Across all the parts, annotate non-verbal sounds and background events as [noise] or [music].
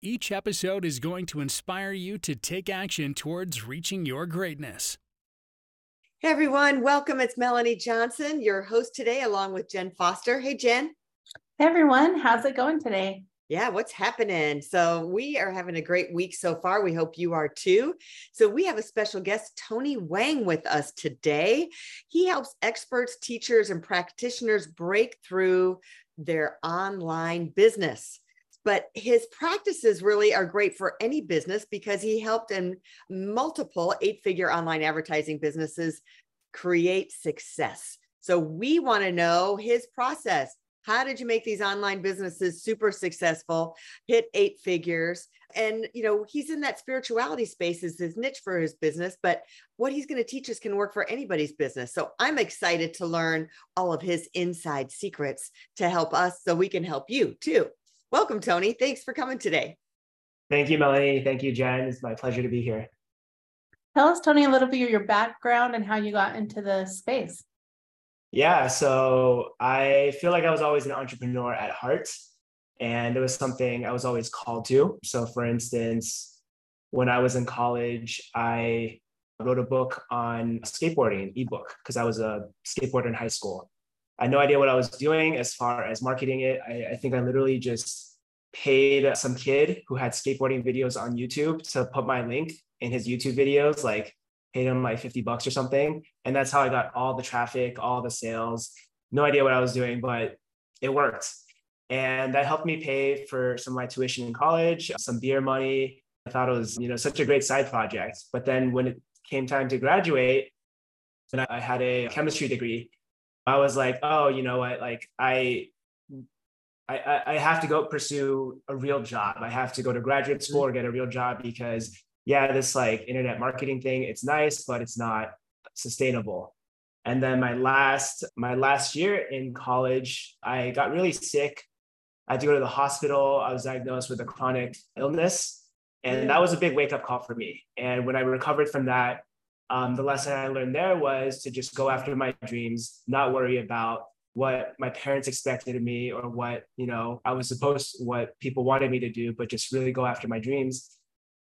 Each episode is going to inspire you to take action towards reaching your greatness. Hey everyone, welcome. It's Melanie Johnson, your host today, along with Jenn Foster. Hey, Jenn. Hey everyone, how's it going today? Yeah, what's happening? So, we are having a great week so far. We hope you are too. So, we have a special guest, Tony Wang, with us today. He helps experts, teachers, and practitioners break through their online business but his practices really are great for any business because he helped in multiple eight figure online advertising businesses create success. So we want to know his process. How did you make these online businesses super successful, hit eight figures? And, you know, he's in that spirituality space is his niche for his business, but what he's going to teach us can work for anybody's business. So I'm excited to learn all of his inside secrets to help us so we can help you too. Welcome, Tony. Thanks for coming today. Thank you, Melanie. Thank you, Jenn. It's my pleasure to be here. Tell us, Tony, a little bit of your background and how you got into the space. Yeah, so I feel like I was always an entrepreneur at heart, and it was something I was always called to. So, for instance, when I was in college, I wrote a book on skateboarding, an ebook, because I was a skateboarder in high school. I had no idea what I was doing as far as marketing it. I, I think I literally just paid some kid who had skateboarding videos on YouTube to put my link in his YouTube videos, like paid him like 50 bucks or something. And that's how I got all the traffic, all the sales. No idea what I was doing, but it worked. And that helped me pay for some of my tuition in college, some beer money. I thought it was, you know, such a great side project. But then when it came time to graduate, and I had a chemistry degree, I was like, oh, you know what? Like I, I, I have to go pursue a real job. I have to go to graduate mm-hmm. school or get a real job because yeah, this like internet marketing thing, it's nice, but it's not sustainable. And then my last my last year in college, I got really sick. I had to go to the hospital. I was diagnosed with a chronic illness. And mm-hmm. that was a big wake up call for me. And when I recovered from that, um, the lesson I learned there was to just go after my dreams, not worry about what my parents expected of me or what you know I was supposed what people wanted me to do, but just really go after my dreams.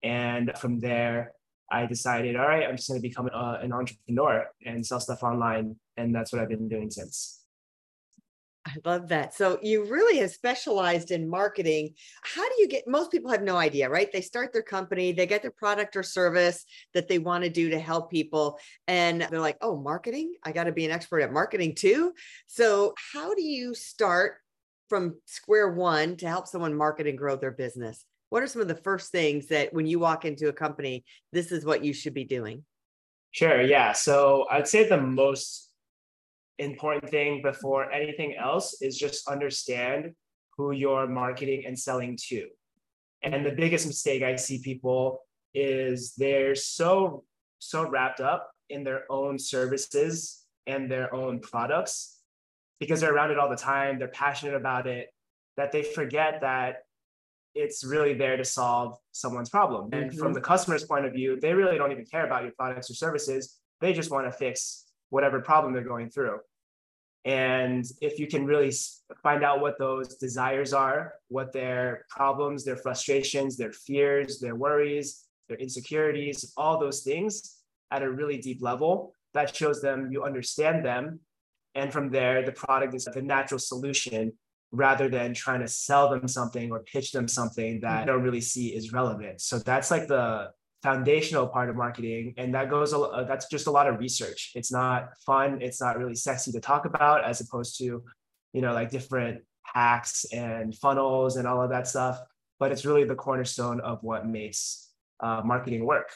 And from there, I decided, all right, I'm just going to become a, an entrepreneur and sell stuff online, and that's what I've been doing since. I love that. So you really have specialized in marketing. How do you get most people have no idea, right? They start their company, they get their product or service that they want to do to help people and they're like, "Oh, marketing? I got to be an expert at marketing too." So how do you start from square one to help someone market and grow their business? What are some of the first things that when you walk into a company, this is what you should be doing? Sure, yeah. So I'd say the most important thing before anything else is just understand who you're marketing and selling to. And the biggest mistake I see people is they're so so wrapped up in their own services and their own products because they're around it all the time, they're passionate about it, that they forget that it's really there to solve someone's problem. And mm-hmm. from the customer's point of view, they really don't even care about your products or services. They just want to fix whatever problem they're going through. And if you can really find out what those desires are, what their problems, their frustrations, their fears, their worries, their insecurities, all those things at a really deep level, that shows them you understand them. And from there, the product is the natural solution rather than trying to sell them something or pitch them something that mm-hmm. they don't really see is relevant. So that's like the foundational part of marketing and that goes uh, that's just a lot of research. It's not fun it's not really sexy to talk about as opposed to you know like different hacks and funnels and all of that stuff but it's really the cornerstone of what makes uh, marketing work.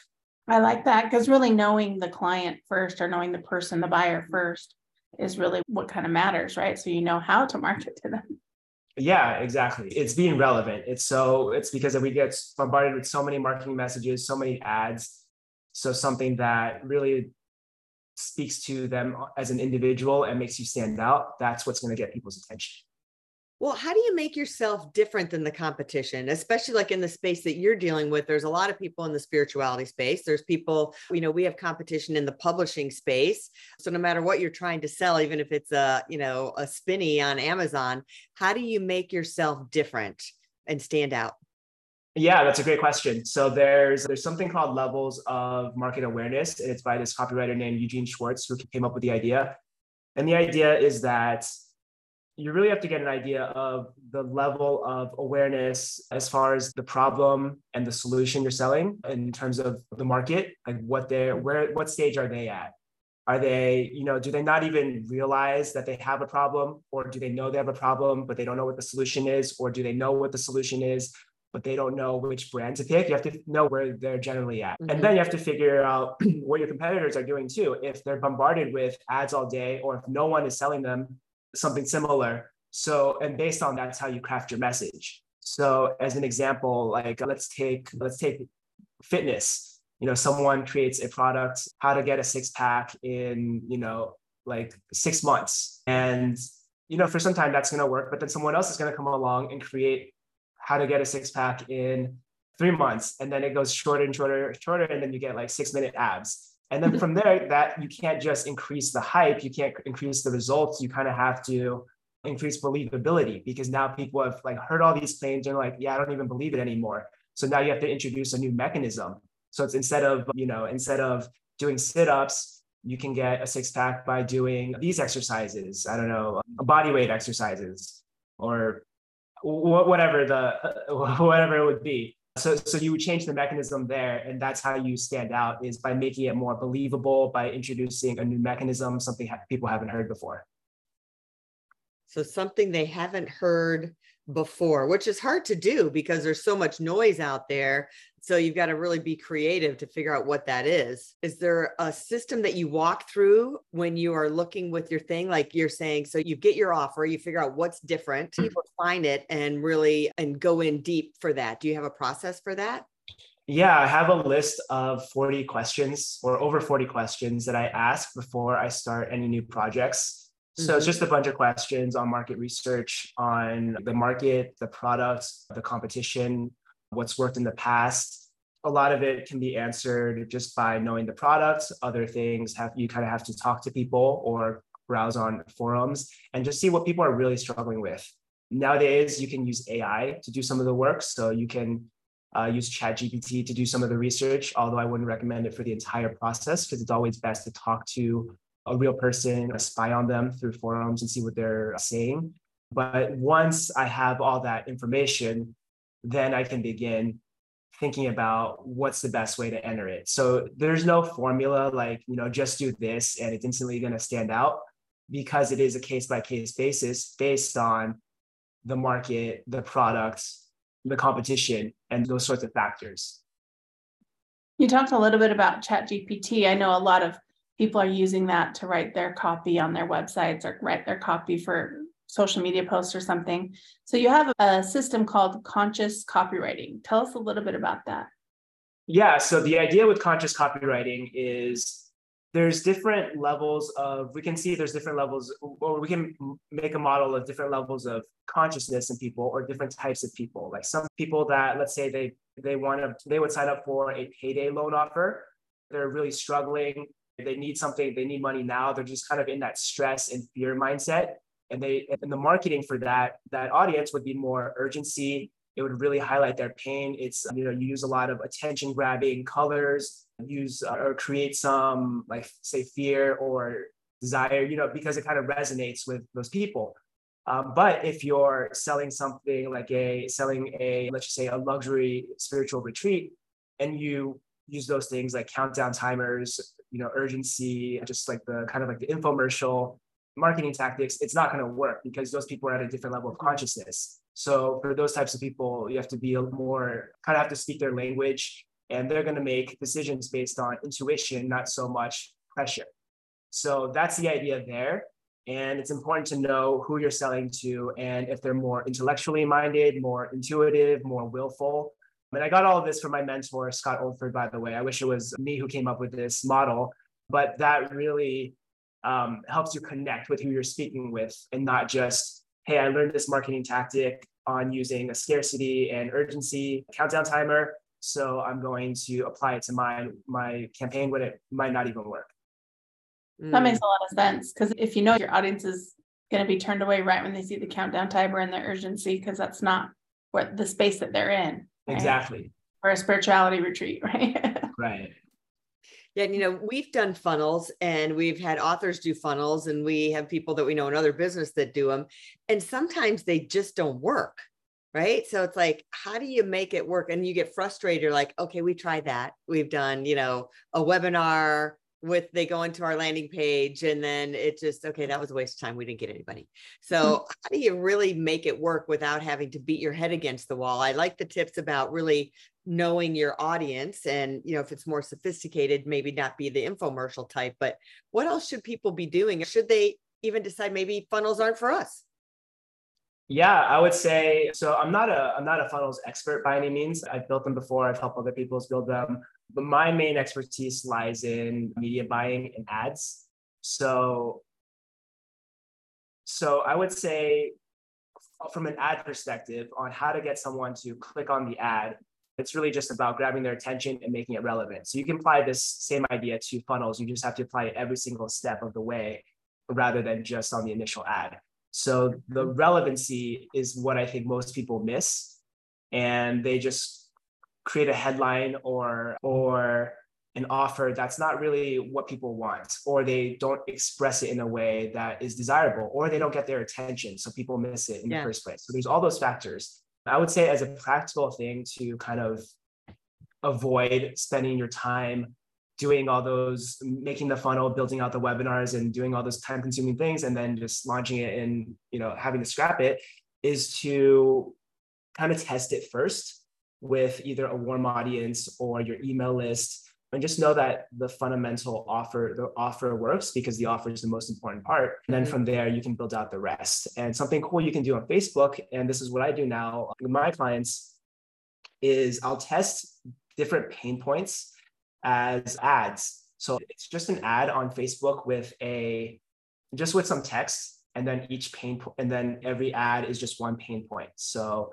I like that because really knowing the client first or knowing the person the buyer first is really what kind of matters right? So you know how to market to them Yeah, exactly. It's being relevant. It's so it's because we get bombarded with so many marketing messages, so many ads. So something that really speaks to them as an individual and makes you stand out, that's what's going to get people's attention. Well, how do you make yourself different than the competition, especially like in the space that you're dealing with? There's a lot of people in the spirituality space. There's people, you know, we have competition in the publishing space. So no matter what you're trying to sell, even if it's a, you know, a spinny on Amazon, how do you make yourself different and stand out? Yeah, that's a great question. So there's there's something called levels of market awareness, and it's by this copywriter named Eugene Schwartz who came up with the idea. And the idea is that you really have to get an idea of the level of awareness as far as the problem and the solution you're selling in terms of the market like what they're where what stage are they at? Are they you know do they not even realize that they have a problem or do they know they have a problem but they don't know what the solution is or do they know what the solution is but they don't know which brand to pick? You have to know where they're generally at. Mm-hmm. and then you have to figure out [clears throat] what your competitors are doing too. If they're bombarded with ads all day or if no one is selling them something similar. So, and based on that's how you craft your message. So, as an example, like let's take let's take fitness. You know, someone creates a product, how to get a six pack in you know like six months, and you know for some time that's going to work, but then someone else is going to come along and create how to get a six pack in three months, and then it goes shorter and shorter, and shorter, and then you get like six minute abs and then from there, that you can't just increase the hype, you can't increase the results. You kind of have to increase believability because now people have like heard all these claims and like, yeah, I don't even believe it anymore. So now you have to introduce a new mechanism. So it's instead of, you know, instead of doing sit-ups, you can get a six pack by doing these exercises. I don't know, body weight exercises or whatever the [laughs] whatever it would be. So, so you would change the mechanism there, and that's how you stand out is by making it more believable by introducing a new mechanism, something ha- people haven't heard before. So something they haven't heard before, which is hard to do because there's so much noise out there. So you've got to really be creative to figure out what that is. Is there a system that you walk through when you are looking with your thing? Like you're saying, so you get your offer, you figure out what's different, you mm-hmm. find it and really and go in deep for that. Do you have a process for that? Yeah, I have a list of 40 questions or over 40 questions that I ask before I start any new projects. So mm-hmm. it's just a bunch of questions on market research, on the market, the product, the competition, what's worked in the past. A lot of it can be answered just by knowing the products. Other things have you kind of have to talk to people or browse on forums and just see what people are really struggling with. Nowadays, you can use AI to do some of the work. So you can uh, use ChatGPT to do some of the research, although I wouldn't recommend it for the entire process because it's always best to talk to a real person, spy on them through forums and see what they're saying. But once I have all that information, then I can begin thinking about what's the best way to enter it. So there's no formula like, you know, just do this and it's instantly going to stand out because it is a case by case basis based on the market, the products, the competition, and those sorts of factors. You talked a little bit about ChatGPT. I know a lot of people are using that to write their copy on their websites or write their copy for social media posts or something. So you have a system called conscious copywriting. Tell us a little bit about that. Yeah, so the idea with conscious copywriting is there's different levels of we can see there's different levels or we can make a model of different levels of consciousness in people or different types of people like some people that let's say they they want to they would sign up for a payday loan offer they're really struggling they need something, they need money now. They're just kind of in that stress and fear mindset. And they and the marketing for that that audience would be more urgency. It would really highlight their pain. It's you know you use a lot of attention grabbing colors, use uh, or create some like say fear or desire, you know, because it kind of resonates with those people. Um, but if you're selling something like a selling a let's just say a luxury spiritual retreat, and you use those things like countdown timers, you know, urgency, just like the kind of like the infomercial marketing tactics, it's not going to work because those people are at a different level of consciousness. So for those types of people, you have to be a more kind of have to speak their language and they're going to make decisions based on intuition, not so much pressure. So that's the idea there. And it's important to know who you're selling to and if they're more intellectually minded, more intuitive, more willful. And I got all of this from my mentor, Scott Oldford, by the way. I wish it was me who came up with this model, but that really um, helps you connect with who you're speaking with and not just, hey, I learned this marketing tactic on using a scarcity and urgency countdown timer. So I'm going to apply it to my my campaign when it might not even work. That makes mm. a lot of sense because if you know your audience is going to be turned away right when they see the countdown timer and the urgency, because that's not what the space that they're in. Right? Exactly. Or a spirituality retreat, [laughs] right? right. Yeah, you know, we've done funnels and we've had authors do funnels and we have people that we know in other business that do them. And sometimes they just don't work. Right. So it's like, how do you make it work? And you get frustrated. You're like, okay, we tried that. We've done, you know, a webinar with they go into our landing page and then it just okay that was a waste of time we didn't get anybody. So mm-hmm. how do you really make it work without having to beat your head against the wall? I like the tips about really knowing your audience and you know if it's more sophisticated maybe not be the infomercial type but what else should people be doing? Should they even decide maybe funnels aren't for us? Yeah i would say so i'm not a i'm not a funnels expert by any means. I've built them before i've helped other people build them but my main expertise lies in media buying and ads so so i would say from an ad perspective on how to get someone to click on the ad it's really just about grabbing their attention and making it relevant. So you can apply this same idea to funnels. You just have to apply it every single step of the way rather than just on the initial ad. So the relevancy is what I think most people miss. And they just create a headline or or an offer that's not really what people want, or they don't express it in a way that is desirable, or they don't get their attention. So people miss it in yeah. the first place. So there's all those factors. I would say, as a practical thing, to kind of avoid spending your time doing all those, making the funnel, building out the webinars, and doing all those time consuming things, and then just launching it and you know having to scrap it, is to kind of test it first with either a warm audience or your email list and just know that the fundamental offer the offer works because the offer is the most important part. And then mm-hmm. from there you can build out the rest. And something cool you can do on facebook and this is what i do now with my clients is i'll test different pain points as ads. So it's just an ad on facebook with a just with some text and then each pain point and then every ad is just one pain point. So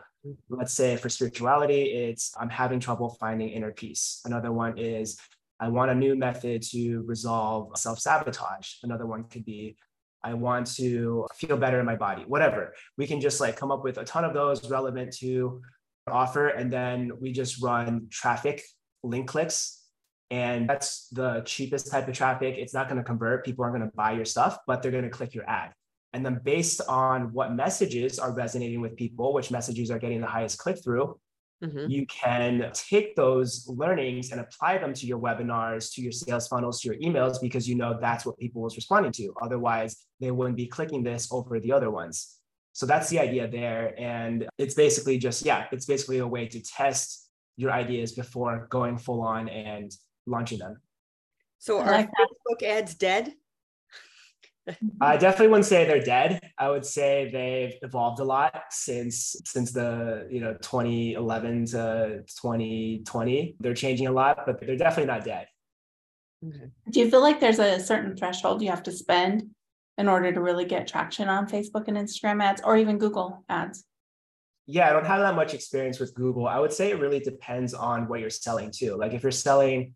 let's say for spirituality, it's I'm having trouble finding inner peace. Another one is I want a new method to resolve self sabotage. Another one could be I want to feel better in my body, whatever. We can just like come up with a ton of those relevant to offer. And then we just run traffic link clicks. And that's the cheapest type of traffic. It's not going to convert. People aren't going to buy your stuff, but they're going to click your ad. And then based on what messages are resonating with people, which messages are getting the highest click through, mm-hmm. you can take those learnings and apply them to your webinars, to your sales funnels, to your emails, because you know that's what people was responding to. Otherwise, they wouldn't be clicking this over the other ones. So that's the idea there. And it's basically just, yeah, it's basically a way to test your ideas before going full on and launching them. So are like Facebook ads dead? I mm-hmm. definitely wouldn't say they're dead. I would say they've evolved a lot since since the you know 2011 to 2020. They're changing a lot, but they're definitely not dead. Do you feel like there's a certain threshold you have to spend in order to really get traction on Facebook and Instagram ads or even Google ads? Yeah, I don't have that much experience with Google. I would say it really depends on what you're selling too. Like if you're selling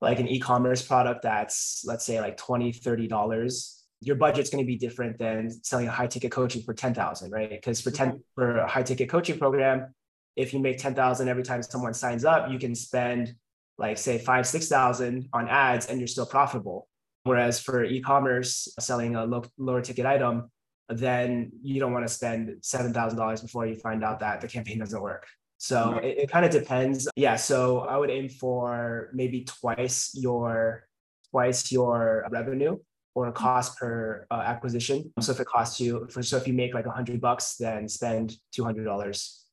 like an e-commerce product that's let's say like 20 30 dollars your budget's going to be different than selling a high ticket coaching for 10,000 right? Because for 10 mm-hmm. for a high ticket coaching program if you make 10,000 every time someone signs up you can spend like say 5 6,000 on ads and you're still profitable. Whereas for e-commerce selling a low, lower ticket item then you don't want to spend $7,000 before you find out that the campaign doesn't work so it, it kind of depends. Yeah. So I would aim for maybe twice your twice your revenue or cost per uh, acquisition. So if it costs you, for, so if you make like a hundred bucks, then spend two hundred dollars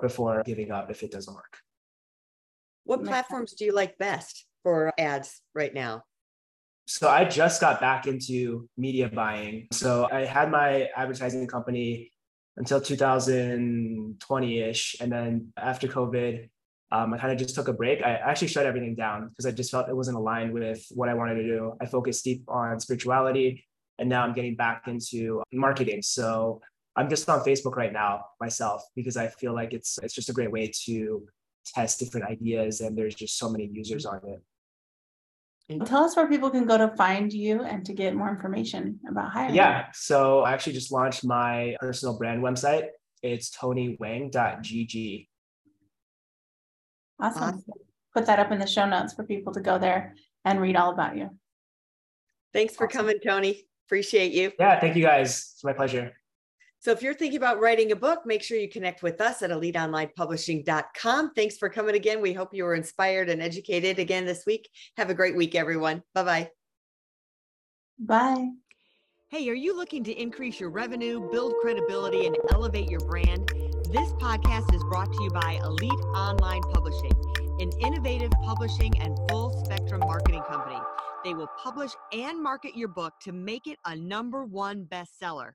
before giving up if it doesn't work. What platforms do you like best for ads right now? So I just got back into media buying. So I had my advertising company until 2020 ish. And then after COVID, um, I kind of just took a break. I actually shut everything down because I just felt it wasn't aligned with what I wanted to do. I focused deep on spirituality, and now I'm getting back into marketing. So I'm just on Facebook right now myself because I feel like it's it's just a great way to test different ideas, and there's just so many users on it. Tell us where people can go to find you and to get more information about hiring. Yeah. So I actually just launched my personal brand website. It's tonywang.gg. Awesome. awesome. Put that up in the show notes for people to go there and read all about you. Thanks for awesome. coming, Tony. Appreciate you. Yeah, thank you guys. It's my pleasure. So if you're thinking about writing a book, make sure you connect with us at eliteonlinepublishing.com. Thanks for coming again. We hope you were inspired and educated again this week. Have a great week, everyone. Bye-bye. Bye. Hey, are you looking to increase your revenue, build credibility, and elevate your brand? This podcast is brought to you by Elite Online Publishing, an innovative publishing and full spectrum marketing company. They will publish and market your book to make it a number one bestseller.